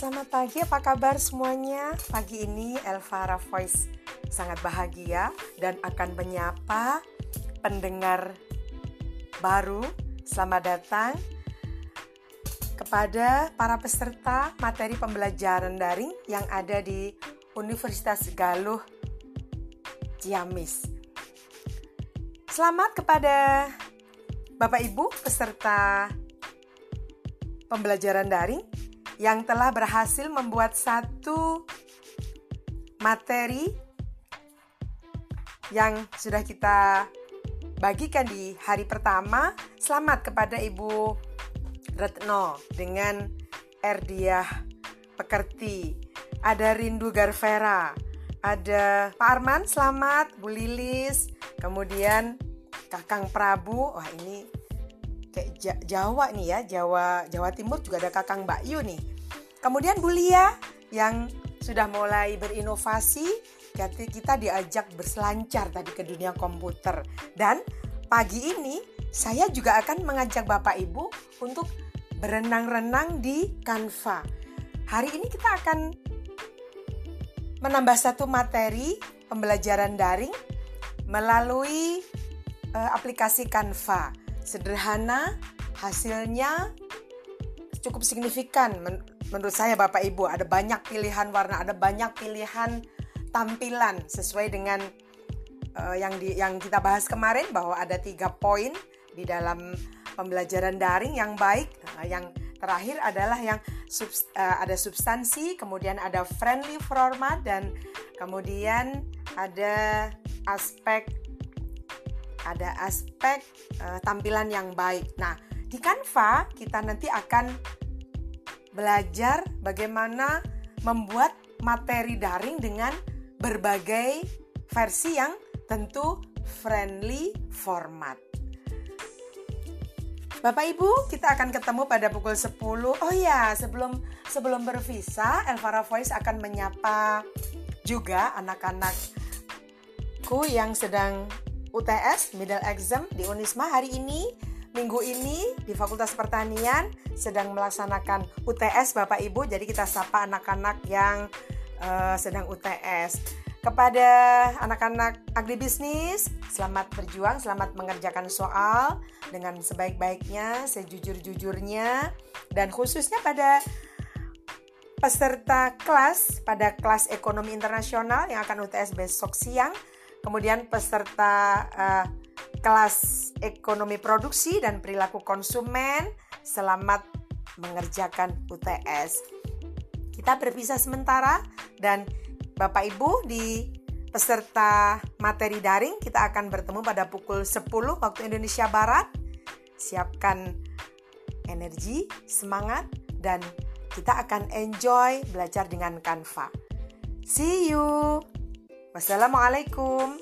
Selamat pagi, apa kabar semuanya? Pagi ini Elvara Voice sangat bahagia dan akan menyapa pendengar baru. Selamat datang kepada para peserta materi pembelajaran daring yang ada di Universitas Galuh Ciamis. Selamat kepada Bapak Ibu peserta pembelajaran daring yang telah berhasil membuat satu materi yang sudah kita bagikan di hari pertama. Selamat kepada Ibu Retno dengan Erdiah Pekerti. Ada Rindu Garvera. Ada Pak Arman, selamat. Bu Lilis. Kemudian Kakang Prabu. Wah ini kayak Jawa nih ya, Jawa Jawa Timur juga ada Kakang Mbak Yu nih. Kemudian Bu Lia yang sudah mulai berinovasi, kita diajak berselancar tadi ke dunia komputer. Dan pagi ini saya juga akan mengajak Bapak Ibu untuk berenang-renang di Canva. Hari ini kita akan menambah satu materi pembelajaran daring melalui uh, aplikasi Canva sederhana, hasilnya cukup signifikan Men menurut saya Bapak Ibu. Ada banyak pilihan warna, ada banyak pilihan tampilan sesuai dengan uh, yang di yang kita bahas kemarin bahwa ada tiga poin di dalam pembelajaran daring yang baik. Uh, yang terakhir adalah yang sub, uh, ada substansi, kemudian ada friendly format dan kemudian ada aspek ada aspek uh, tampilan yang baik. Nah, di Canva kita nanti akan belajar bagaimana membuat materi daring dengan berbagai versi yang tentu friendly format. Bapak Ibu, kita akan ketemu pada pukul 10. Oh ya, sebelum sebelum bervisa, Elvara Voice akan menyapa juga anak-anakku yang sedang UTS middle exam di Unisma hari ini minggu ini di Fakultas Pertanian sedang melaksanakan UTS Bapak Ibu. Jadi kita sapa anak-anak yang uh, sedang UTS kepada anak-anak agribisnis selamat berjuang selamat mengerjakan soal dengan sebaik-baiknya sejujur-jujurnya dan khususnya pada peserta kelas pada kelas ekonomi internasional yang akan UTS besok siang kemudian peserta uh, kelas ekonomi produksi dan perilaku konsumen selamat mengerjakan UTS. Kita berpisah sementara dan Bapak Ibu di peserta materi daring kita akan bertemu pada pukul 10 waktu Indonesia Barat. Siapkan energi, semangat dan kita akan enjoy belajar dengan Canva. See you. Wassalamualaikum.